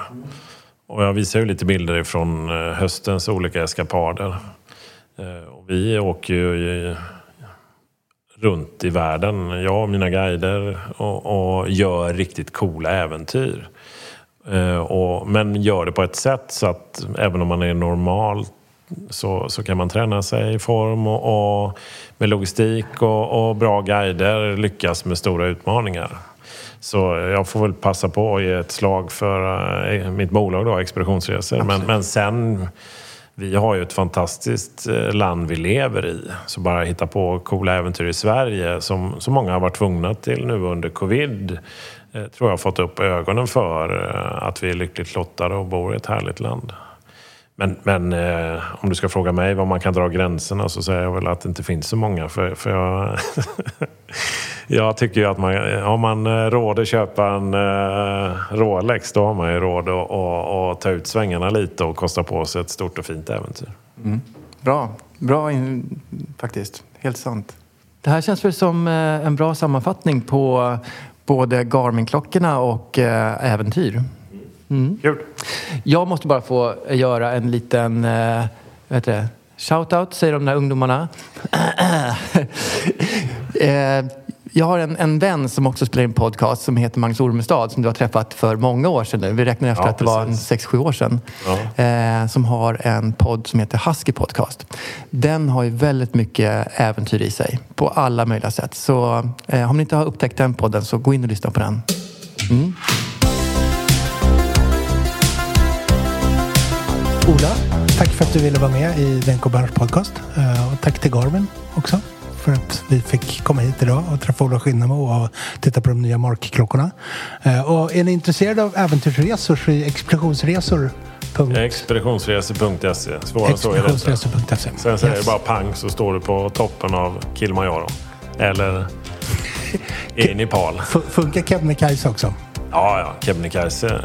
Och jag visar ju lite bilder från eh, höstens olika eskapader. Eh, och vi åker ju runt i världen, jag och mina guider, och, och gör riktigt coola äventyr. Eh, och, men gör det på ett sätt så att även om man är normal så, så kan man träna sig i form och, och med logistik och, och bra guider lyckas med stora utmaningar. Så jag får väl passa på att ge ett slag för eh, mitt bolag då, Expeditionsresor. Men, men sen, vi har ju ett fantastiskt eh, land vi lever i. Så bara hitta på coola äventyr i Sverige som, som många har varit tvungna till nu under covid eh, tror jag har fått upp ögonen för att vi är lyckligt lottade och bor i ett härligt land. Men, men eh, om du ska fråga mig var man kan dra gränserna så säger jag väl att det inte finns så många. För, för jag, jag tycker ju att man, har man eh, råd att köpa en eh, Rolex då har man ju råd att, att, att ta ut svängarna lite och kosta på sig ett stort och fint äventyr. Mm. Bra, bra in, faktiskt. Helt sant. Det här känns väl som eh, en bra sammanfattning på både Garmin-klockorna och eh, äventyr. Mm. Kul. Jag måste bara få göra en liten eh, vet det, shout-out, säger de där ungdomarna. eh, jag har en, en vän som också spelar in podcast som heter Magnus Ormestad som du har träffat för många år sedan nu. Vi räknar efter ja, att det var en sex sju år sedan. Ja. Eh, som har en podd som heter Husky Podcast. Den har ju väldigt mycket äventyr i sig på alla möjliga sätt. Så eh, om ni inte har upptäckt den podden så gå in och lyssna på den. Mm. Ola, tack för att du ville vara med i Denko Bransch podcast. Eh, och tack till Garmin också för att vi fick komma hit idag och träffa Ola Skinnamo och titta på de nya Mark-klockorna. Eh, och är ni intresserade av äventyrsresor så är expeditionsresor Expeditionsresor.se. Svårare så är det inte. Sen säger yes. det bara pang så står du på toppen av Kilimanjaro. Eller i Nepal. Funkar Kebnekaise också? Ja, ja. Kebnekaise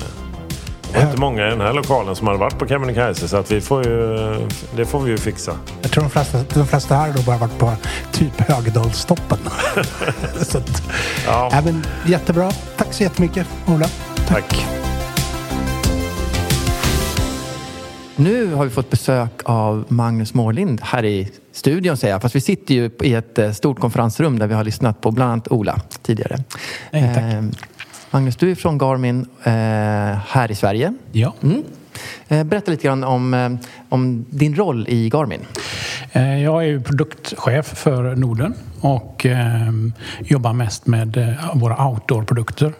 det var inte många i den här lokalen som hade varit på Kebnekaise så att vi får ju, det får vi ju fixa. Jag tror de flesta, de flesta här då bara varit på typ Högdalstoppen. så att, ja. Även, jättebra. Tack så jättemycket Ola. Tack. Nu har vi fått besök av Magnus Mårlind här i studion säger jag. Fast vi sitter ju i ett eh, stort konferensrum där vi har lyssnat på bland annat Ola tidigare. Nej, tack. Eh, Magnus, du är från Garmin eh, här i Sverige. Ja. Mm. Eh, berätta lite grann om, eh, om din roll i Garmin. Eh, Jag är produktchef för Norden och jobbar mest med våra outdoor-produkter.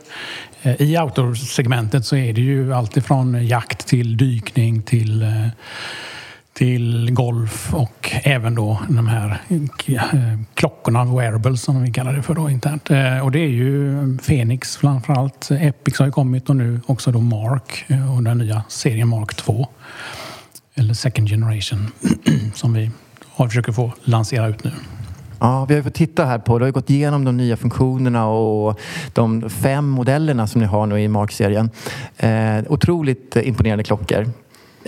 I outdoor-segmentet så är det ju allt ifrån jakt till dykning till till golf och även då de här eh, klockorna, wearables som vi kallar det för då internt. Eh, och det är ju Fenix framförallt. Epix har ju kommit och nu också då Mark eh, och den nya serien Mark 2. Eller second generation som vi försöker få lansera ut nu. Ja, vi har ju fått titta här på, du har ju gått igenom de nya funktionerna och de fem modellerna som ni har nu i Mark-serien. Eh, otroligt imponerande klockor.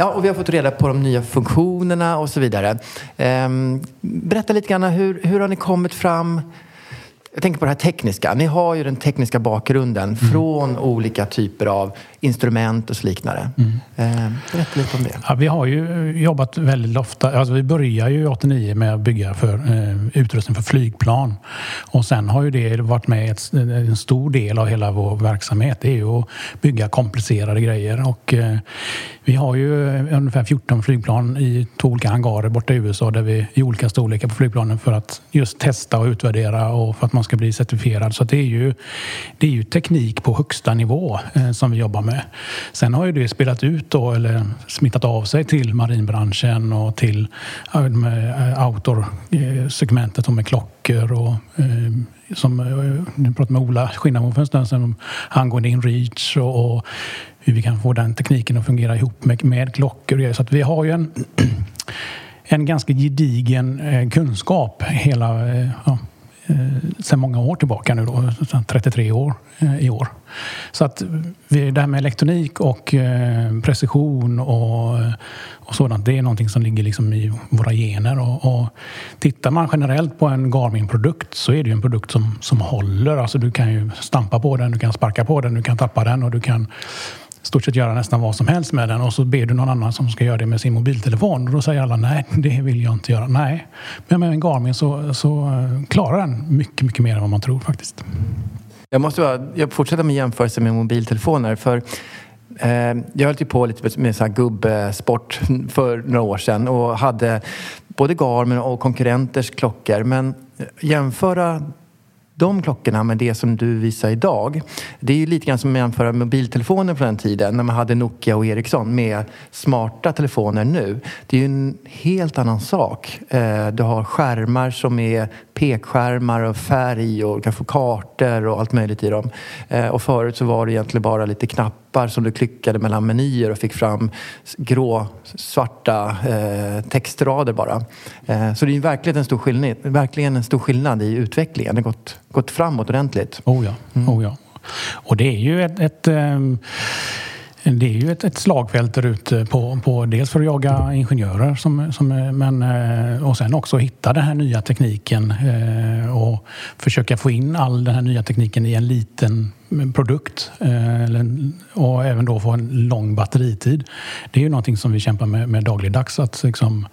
Ja, och vi har fått reda på de nya funktionerna och så vidare. Ehm, berätta lite grann, hur, hur har ni kommit fram? Jag tänker på det här tekniska. Ni har ju den tekniska bakgrunden från olika typer av instrument och så liknande. Eh, berätta lite om det. Ja, vi har ju jobbat väldigt ofta, alltså vi började ju 89 med att bygga för eh, utrustning för flygplan. Och sen har ju det varit med ett, en stor del av hela vår verksamhet. Det är ju att bygga komplicerade grejer. Och, eh, vi har ju eh, ungefär 14 flygplan i två olika hangarer borta i USA där vi i olika storlekar på flygplanen för att just testa och utvärdera och för att man ska bli certifierad. Så det är ju, det är ju teknik på högsta nivå eh, som vi jobbar med. Sen har ju det spelat ut då, eller smittat av sig till marinbranschen och till eh, outdoor-segmentet med klockor och eh, som eh, nu pratade med Ola Skinnamo för en stund sedan om angående inReach och, och hur vi kan få den tekniken att fungera ihop med, med klockor. Så att vi har ju en, en ganska gedigen eh, kunskap hela, eh, ja, Eh, sedan många år tillbaka nu då, 33 år eh, i år. Så att det här med elektronik och eh, precision och, eh, och sådant, det är någonting som ligger liksom i våra gener. Och, och tittar man generellt på en Garmin-produkt så är det ju en produkt som, som håller. Alltså du kan ju stampa på den, du kan sparka på den, du kan tappa den och du kan stort sett göra nästan vad som helst med den och så ber du någon annan som ska göra det med sin mobiltelefon och då säger alla nej, det vill jag inte göra. Nej, men med en Garmin så, så eh, klarar den mycket, mycket mer än vad man tror faktiskt. Jag måste bara, jag fortsätter med jämförelse med mobiltelefoner. För eh, jag höll ju på lite med så här gubbsport för några år sedan och hade både Garmin och konkurrenters klockor. Men jämföra de klockorna med det som du visar idag. Det är ju lite grann som att jämföra mobiltelefoner på den tiden när man hade Nokia och Ericsson med smarta telefoner nu. Det är ju en helt annan sak. Eh, du har skärmar som är pekskärmar och färg och du kan få kartor och allt möjligt i dem. Eh, och förut så var det egentligen bara lite knappar som du klickade mellan menyer och fick fram grå, svarta eh, textrader bara. Eh, Så det är verkligen en stor skillnad, verkligen en stor skillnad i utvecklingen. Det har gått, gått framåt ordentligt. Oh ja, oh ja. Och det är ju ett, ett ehm, det är ju ett, ett slagfält där ute på, på dels för att jaga ingenjörer som, som, men, eh, och sen också hitta den här nya tekniken eh, och försöka få in all den här nya tekniken i en liten produkt eh, och även då få en lång batteritid. Det är ju någonting som vi kämpar med, med dagligdags. Att liksom,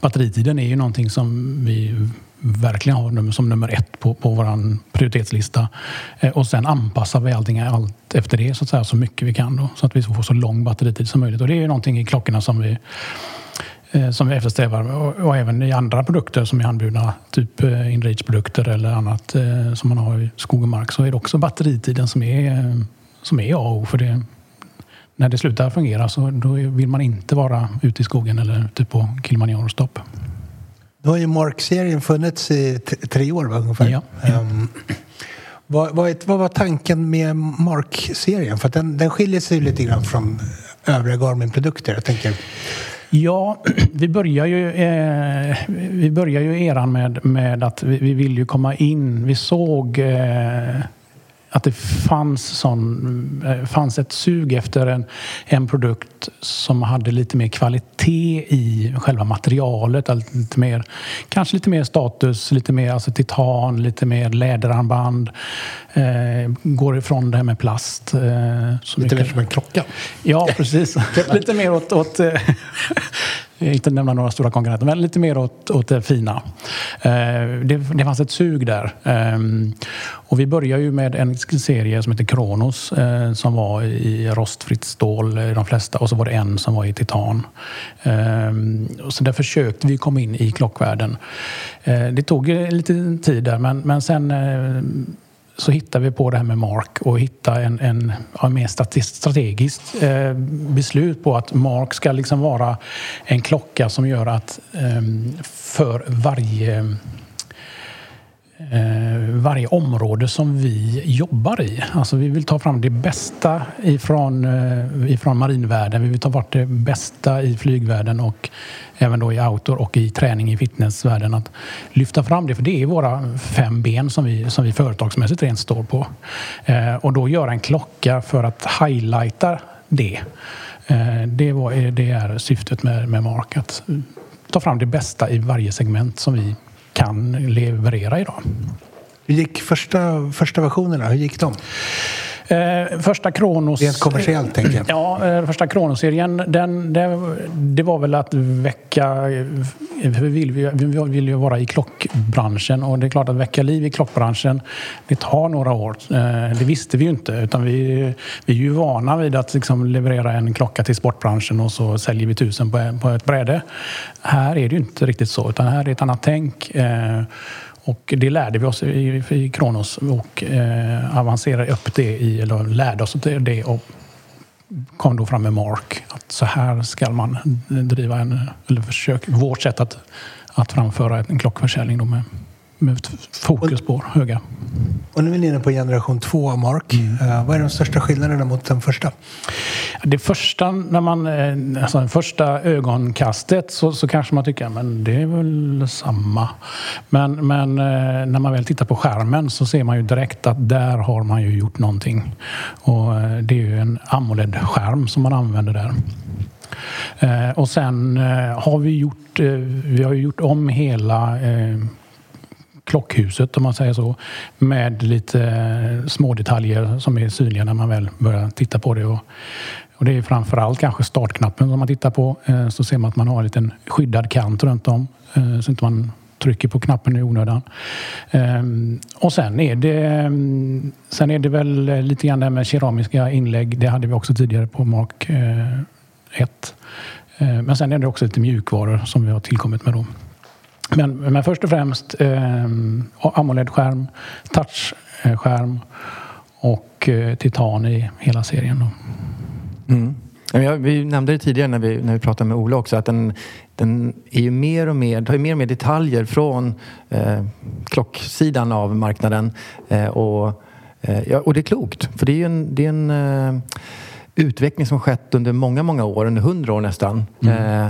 batteritiden är ju någonting som vi verkligen har som nummer ett på, på vår prioritetslista. Eh, och sen anpassar vi allting allt efter det så, att säga, så mycket vi kan då, så att vi får så lång batteritid som möjligt. Och det är ju någonting i klockorna som vi eh, som vi eftersträvar och, och även i andra produkter som är handbjudna, typ eh, inreach-produkter eller annat eh, som man har i skog och mark så är det också batteritiden som är, som är A och O. För det, när det slutar fungera så då vill man inte vara ute i skogen eller ute på Kilimanjaro-stopp. Nu har ju Mark-serien funnits i tre år va, ungefär. Ja. Ehm, vad, vad, vad var tanken med Mark-serien? För den, den skiljer sig lite grann från övriga Garmin-produkter. Jag tänker, Ja, vi börjar ju, eh, vi börjar ju eran med, med att vi, vi vill ju komma in. Vi såg eh, att det fanns, sån, eh, fanns ett sug efter en, en produkt som hade lite mer kvalitet i själva materialet. alltså Lite mer, kanske lite mer status, lite mer alltså titan, lite mer läderarmband. Eh, går ifrån det här med plast. Eh, Lite mer mycket. som en klocka. Ja, precis. lite mer åt... åt eh, inte nämna några stora konkurrenter, men lite mer åt, åt det fina. Eh, det, det fanns ett sug där. Eh, och vi började ju med en serie som heter Kronos eh, som var i rostfritt stål eh, i de flesta och så var det en som var i titan. Eh, och så där försökte vi komma in i klockvärlden. Eh, det tog lite tid där men, men sen eh, så hittar vi på det här med Mark och hitta en, en en mer strategiskt eh, beslut på att Mark ska liksom vara en klocka som gör att eh, för varje Eh, varje område som vi jobbar i. Alltså vi vill ta fram det bästa ifrån, eh, ifrån marinvärlden. Vi vill ta bort det bästa i flygvärlden och även då i outdoor och i träning i fitnessvärlden. Att lyfta fram det, för det är våra fem ben som vi, som vi företagsmässigt rent står på. Eh, och då göra en klocka för att highlighta det. Eh, det, var, eh, det är syftet med, med Mark. Att ta fram det bästa i varje segment som vi kan leverera idag. Hur gick första, första versionerna? Hur gick de? Eh, första Kronos... Rent kommersiellt, tänker jag. Ja, eh, första Kronos-serien, den, det, det var väl att väcka... Vi vill, vi, vi vill ju vara i klockbranschen och det är klart att väcka liv i klockbranschen, det tar några år. Eh, det visste vi ju inte, utan vi, vi är ju vana vid att liksom leverera en klocka till sportbranschen och så säljer vi tusen på, på ett bräde. Här är det ju inte riktigt så, utan här är det ett annat tänk. Eh, och det lärde vi oss i, i Kronos och eh, avancerade upp det i, eller lärde oss det och kom då fram med Mark. Att så här ska man driva en, eller försök, vårt sätt att, att framföra en klockförsäljning då med, med fokus på höga. Och nu är ni inne på generation två Mark. Eh, vad är de största skillnaderna mot den första? Det första, när man, eh, alltså det första ögonkastet så, så kanske man tycker men det är väl samma. Men, men eh, när man väl tittar på skärmen så ser man ju direkt att där har man ju gjort någonting. Och det är ju en AMOLED-skärm som man använder där. Och sen har vi gjort, vi har gjort om hela klockhuset om man säger så. Med lite eh, små detaljer som är synliga när man väl börjar titta på det. Och, och det är framförallt kanske startknappen som man tittar på. Eh, så ser man att man har en liten skyddad kant runt om. Eh, så inte man trycker på knappen i onödan. Ehm, och sen är det, ehm, sen är det väl lite grann det här med keramiska inlägg. Det hade vi också tidigare på Mark 1. Ehm, men sen är det också lite mjukvaror som vi har tillkommit med då. Men, men först och främst eh, AMOLED-skärm, touchskärm och eh, titan i hela serien. Mm. Jag- Vi nämnde det tidigare när vi, när vi pratade med Ola också att den, den är ju mer och mer, tar ju mer och mer detaljer från eh, klocksidan av marknaden. Eh, och, eh, och det är klokt, för det är ju en, det är en eh, utveckling som skett under många, många år, under hundra år nästan. Eh,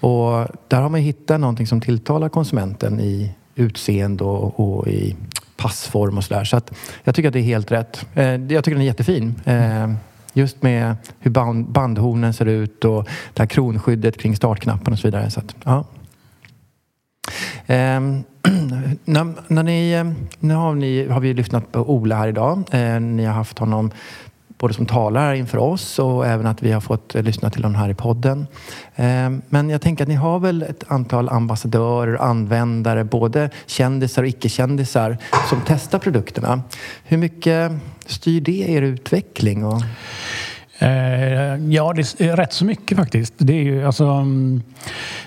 och där har man hittat någonting som tilltalar konsumenten i utseende och, och i passform och sådär. Så att jag tycker att det är helt rätt. Eh, jag tycker den är jättefin. Eh, just med hur band, bandhornen ser ut och det här kronskyddet kring startknappen och så vidare. Så att, ja. Ehm, när, när ni, eh, nu har, ni, har vi lyssnat på Ola här idag. Eh, ni har haft honom både som talar inför oss och även att vi har fått eh, lyssna till honom här i podden. Eh, men jag tänker att ni har väl ett antal ambassadörer, användare, både kändisar och icke-kändisar som testar produkterna. Hur mycket styr det er utveckling? Och... Eh, ja, det är rätt så mycket faktiskt. Det är ju, alltså, mm,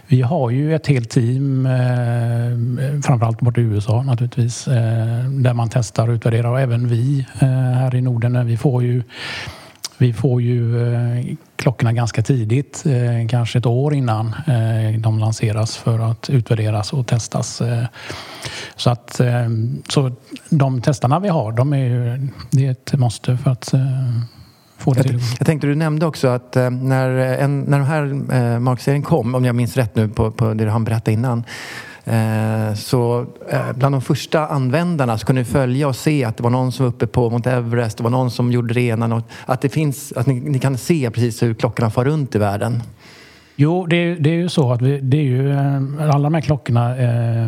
vi har ju ett helt team, eh, framförallt borta i USA naturligtvis, eh, där man testar och utvärderar och även vi här i Norden. Vi får ju vi får ju klockorna ganska tidigt, kanske ett år innan de lanseras för att utvärderas och testas. Så att så de testarna vi har, de är ju, det är ett måste för att eh, att gå. Jag tänkte du nämnde också att eh, när, en, när den här eh, markserien kom, om jag minns rätt nu på, på det han berättade innan, Eh, så eh, bland de första användarna så kunde ni följa och se att det var någon som var uppe på Mount Everest, det var någon som gjorde det ena. Att, det finns, att ni, ni kan se precis hur klockorna far runt i världen. Jo, det är, det är ju så att vi, det är ju eh, alla de här klockorna, eh,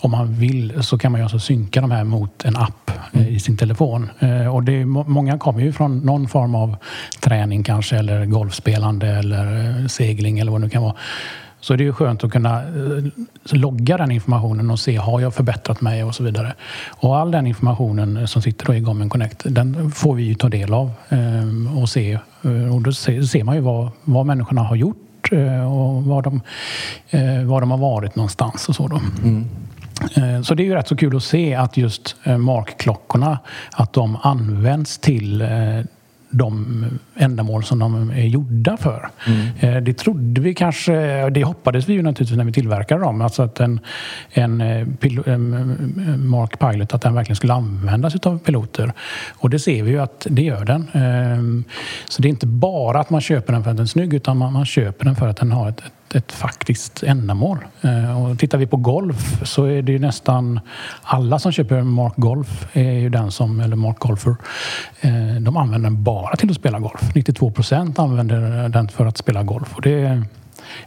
om man vill så kan man ju alltså synka de här mot en app eh, i sin telefon. Eh, och det är, många kommer ju från någon form av träning kanske eller golfspelande eller eh, segling eller vad det nu kan vara. Så det är ju skönt att kunna eh, logga den informationen och se har jag förbättrat mig och så vidare. Och all den informationen som sitter i Garmin Connect den får vi ju ta del av och se. Och då ser man ju vad, vad människorna har gjort och var de, var de har varit någonstans och så då. Mm. Så det är ju rätt så kul att se att just Mark-klockorna att de används till de ändamål som de är gjorda för. Mm. Det trodde vi kanske, det hoppades vi ju naturligtvis när vi tillverkade dem. Alltså att en, en, en Mark Pilot, att den verkligen skulle användas av piloter. Och det ser vi ju att det gör den. Ehm, så det är inte bara att man köper den för att den är snygg utan man, man köper den för att den har ett, ett ett faktiskt ändamål. Eh, och tittar vi på golf så är det ju nästan alla som köper Mark Golf är ju den som, eller Mark Golfer, eh, de använder den bara till att spela golf. 92 procent använder den för att spela golf. Och det,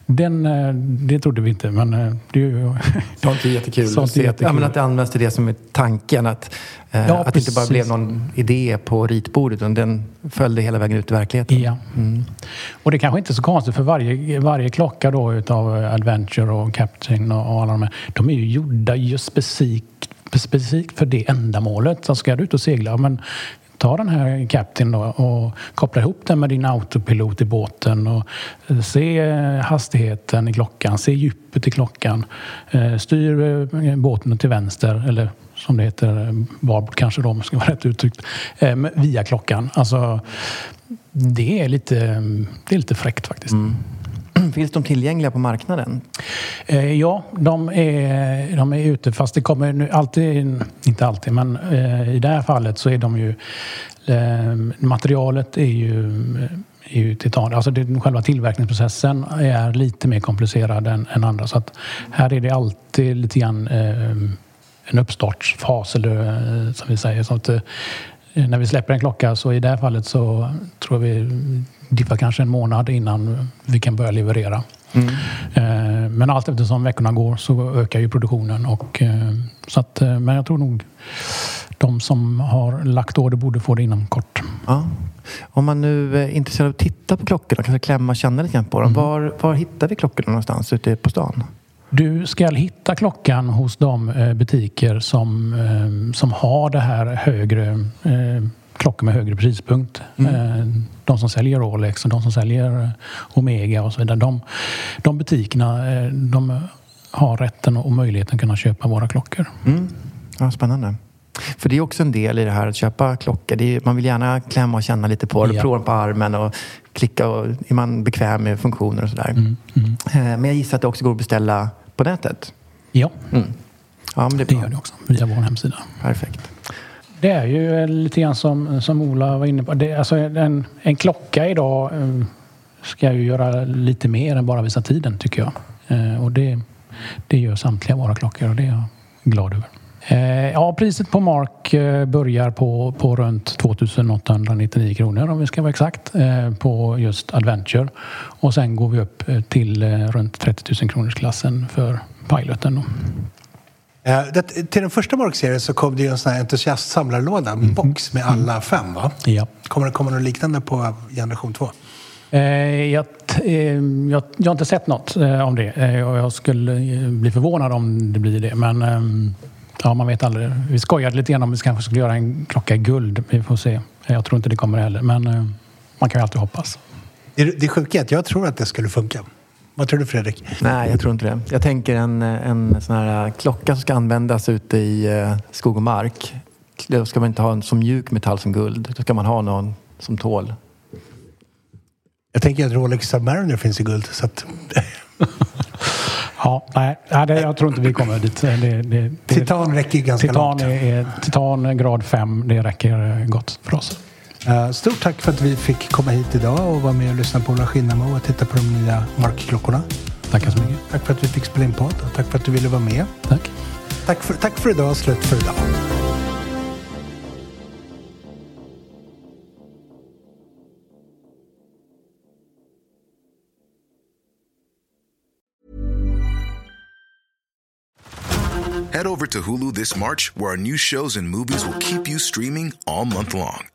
den, eh, det trodde vi inte, men det är ju... Sånt är jättekul Sånt att se att, ja, att det används till det som är tanken. Att, ja, att det inte bara blev någon idé på ritbordet utan den följde hela vägen ut i verkligheten. Ja. Mm. Och det är kanske inte är så konstigt för varje, varje klocka då utav Adventure och Captain och, alla de här, de är ju gjorda just specifikt specifikt för det ändamålet. Så ska du ut och segla, men ta den här Captain då och koppla ihop den med din autopilot i båten och eh, se eh, hastigheten i klockan, se djupet i klockan. Eh, styr båten till vänster eller som det heter, barbord kanske då, om ska vara rätt uttryckt, via klockan. Alltså, det är lite, det är lite fräckt faktiskt. Mm. Finns de tillgängliga på marknaden? Eh, ja, de är, de är ute fast det kommer nu alltid, inte alltid, men eh, i det här fallet så är de ju eh, materialet är ju är ju titan. Alltså det, själva tillverkningsprocessen är lite mer komplicerad än, än andra. Så att här är det alltid lite grann eh, en uppstartsfas, eller eh, som vi säger. Så att, eh, när vi släpper en klocka så i det här fallet så tror vi diffar kanske en månad innan vi kan börja leverera. Mm. Eh, men allt eftersom veckorna går så ökar ju produktionen. Och, eh, så att, eh, men jag tror nog de som har lagt order borde få det inom kort. Ja. Om man nu är intresserad av att titta på klockorna, kanske klämma och känna lite grann på dem. Mm. Var, var hittar vi klockorna någonstans ute på stan? Du ska hitta klockan hos de butiker som, som har det här högre klockor med högre prispunkt. Mm de som säljer Rolex och de som säljer Omega och så vidare. De, de butikerna eh, de har rätten och möjligheten att kunna köpa våra klockor. Mm. Ja, spännande. För det är också en del i det här att köpa klockor. Är, man vill gärna klämma och känna lite på det, ja. prova på armen och klicka och är man bekväm med funktioner och sådär. Mm, mm. Eh, men jag gissar att det också går att beställa på nätet? Ja, mm. ja men det, det gör det också via vår hemsida. Perfekt. Det är ju eh, lite grann som, som Ola var inne på. Det, alltså en, en klocka idag eh, ska ju göra lite mer än bara visa tiden tycker jag. Eh, och det, det gör samtliga våra klockor och det är jag glad över. Ja, priset på Mark börjar på, på runt 2899 kronor om vi ska vara exakt på just Adventure. Och sen går vi upp till runt 30 000 kronors klassen för Piloten. Då. Eh, det, till den första Mark-serien så kom det ju en sån här entusiastsamlarlåda, en mm. box med alla mm. fem va? Ja. Kommer det komma något liknande på generation 2? Eh, jag, eh, jag, jag, har inte sett något eh, om det eh, och jag skulle bli förvånad om det blir det. Men ja, man vet aldrig. Vi skojade lite grann om vi kanske skulle göra en klocka i guld. Vi får se. Jag tror inte det kommer heller, men man kan ju alltid hoppas. Det, det sjuka är att jag tror att det skulle funka. Vad tror du Fredrik? Nej, jag tror inte det. Jag tänker en, en sån här klocka som ska användas ute i eh, skog och mark. Då ska man inte ha en så mjuk metall som guld. Då ska man ha någon som tål. Jag tänker att Rolex Submariner finns i guld. Så att... ja, nej, det, jag tror inte vi kommer dit. Det, det, det, titan räcker ganska titan långt. Är, titan grad 5, det räcker gott för oss. Eh, stort tack för att vi fick komma hit idag och vara med och lyssna på Ola Skinnamo och titta på de nya Mark-klockorna. Tackar så mycket. Tack för att vi fick spela in podd och tack för att du ville vara med. Tack. Tack för, tack för idag. Slut för idag. Head over to Hulu this March, where our new shows and movies will keep you streaming all month long.